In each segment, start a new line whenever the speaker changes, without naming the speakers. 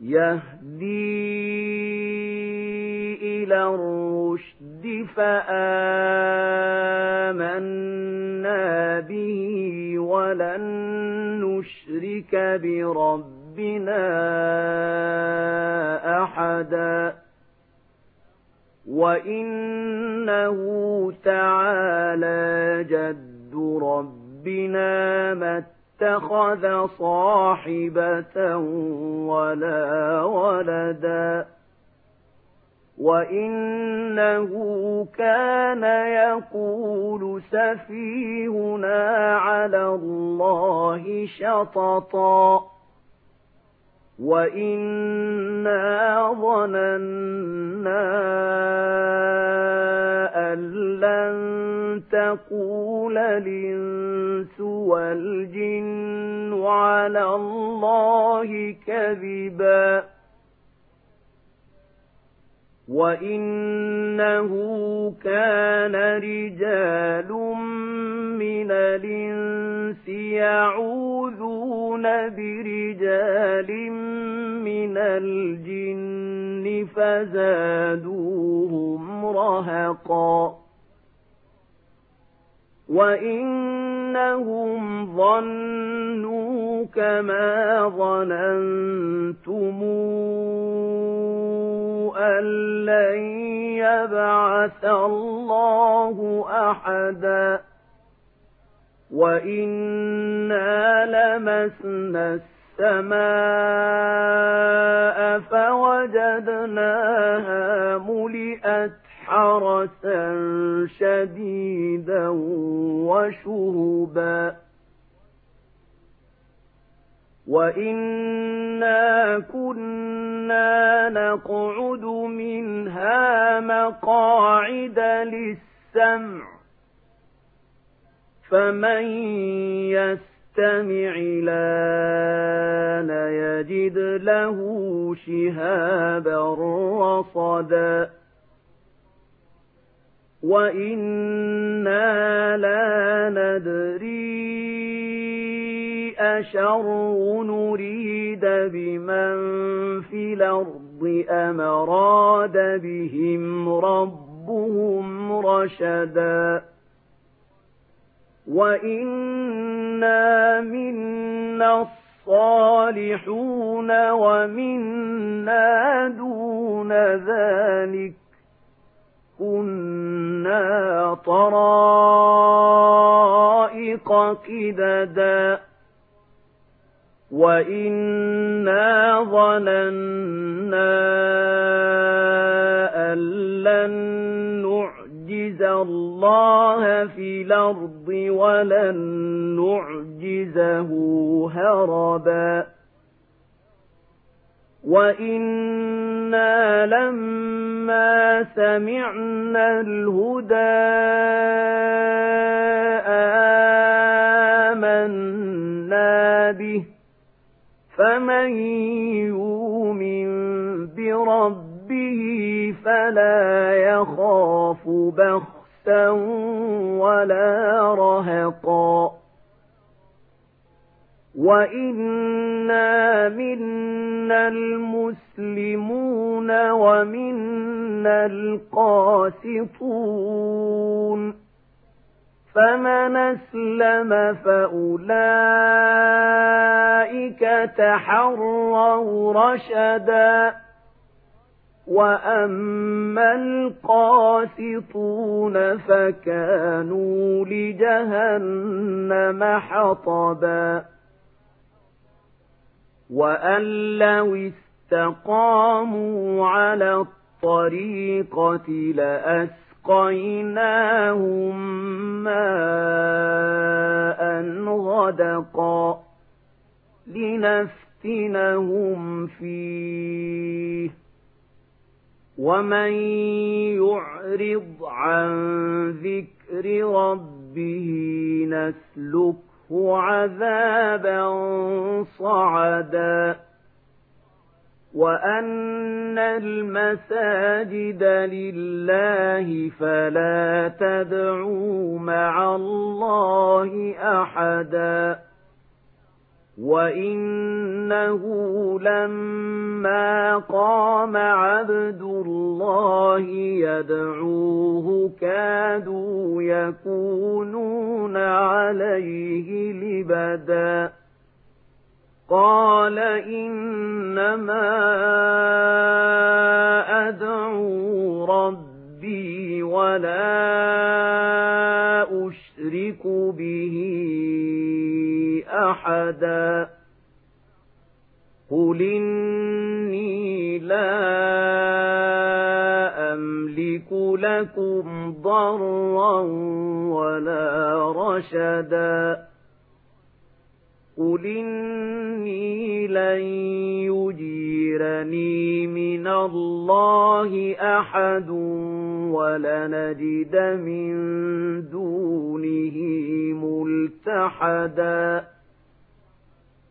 يهدي إلى الرشد فآمنا به ولن نشرك بربنا ربنا أحدا وإنه تعالى جد ربنا ما اتخذ صاحبة ولا ولدا وإنه كان يقول سفيهنا على الله شططا وَإِنَّا ظَنَنَّا أَن لَّن تَقُولَ الْإِنسُ وَالْجِنُّ عَلَى اللَّهِ كَذِبًا وَإِنَّهُ كَانَ رِجَالٌ مِنَ الْإِنسِ يَعُوذُونَ بِرِجَالٍ مِنَ الْجِنِّ فَزَادُوهُمْ رَهَقًا وَإِنَّهُمْ ظَنُّوا كَمَا ظَنَنتُمْ أَن لَّن يَبْعَثَ اللَّهُ أَحَدًا وَإِنَّا لَمَسْنَا السَّمَاءَ فَوَجَدْنَاهَا مُلِئَتْ حَرَسًا شَدِيدًا وَشُهُبًا وَإِنَّا كُنَّا نَقْعُدُ مِنْهَا مَقَاعِدَ لِلسَّمْعِ. فَمَن يَسْتَمِعِ الْآنَ يَجِدْ لَهُ شِهَابًا رَّصَدًا. وَإِنَّا لَا نَدْرِي أَشَرٌّ نُّرِيدَ بِمَن فِي الْأَرْضِ أَمْ أَرَادَ بِهِمْ رَبُّهُمْ رَشَدًا وَإِنَّا مِنَّا الصَّالِحُونَ وَمِنَّا دُونَ ذَلِكَ كُنَّا طَرَائِقَ قِدَدًا وَإِنَّا ظَنَنَّا أَن لَّن نُّعْجِزَ اللَّهَ فِي الْأَرْضِ وَلَن نُّعْجِزَهُ هَرَبًا وَإِنَّا لَمَّا سَمِعْنَا الْهُدَىٰ آمَنَّا بِهِ فَمَن يُؤْمِن بِرَبِّهِ فَلَا يَخَافُ بَخْسًا وَلَا رَهَقًا وَإِنَّا مِنَّا الْمُسْلِمُونَ وَمِنَّا الْقَاسِطُونَ فَمَنْ أَسْلَمَ فَأُولَئِكَ تَحَرَّوْا رَشَدًا وَأَمَّا الْقَاسِطُونَ فَكَانُوا لِجَهَنَّمَ حَطَبًا وَأَن لَّوِ اسْتَقَامُوا عَلَى الطَّرِيقَةِ لَأَسْقَيْنَاهُم مَّاءً غَدَقًا لِّنَفْتِنَهُمْ فِيهِ ومن يعرض عن ذكر ربه نسلكه عذابا صعدا وأن المساجد لله فلا تدعوا مع الله أحدا وإنه لما قام عبد الله يدعوه كادوا يكونون عليه لبداً قال إنما أحدا قل إني لا أملك لكم ضرا ولا رشدا قل إني لن يجيرني من الله أحد ولنجد من دونه ملتحدا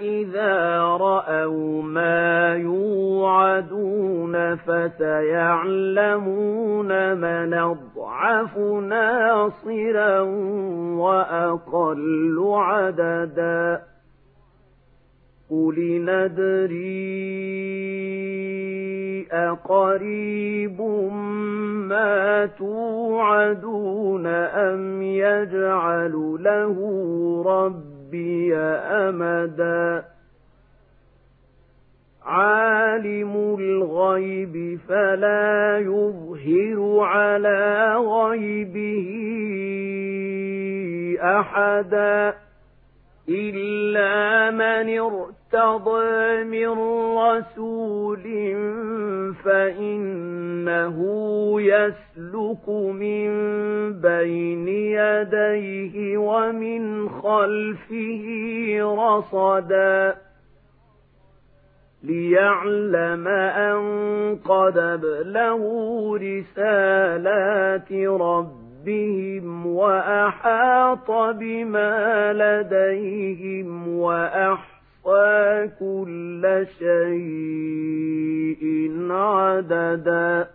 إذا رأوا ما يوعدون فسيعلمون من أضعف ناصرا وأقل عددا قل ندري أقريب ما توعدون أم يجعل له ربي أمدا عالم الغيب فلا يظهر على غيبه أحدا إلا من ارتضى من رسول فإنه يسلك من بين يديه ومن خلفه رصدا ليعلم أن قد أبلغوا رسالات ربهم وأحاط بما لديهم وأحصى كل شيء عددا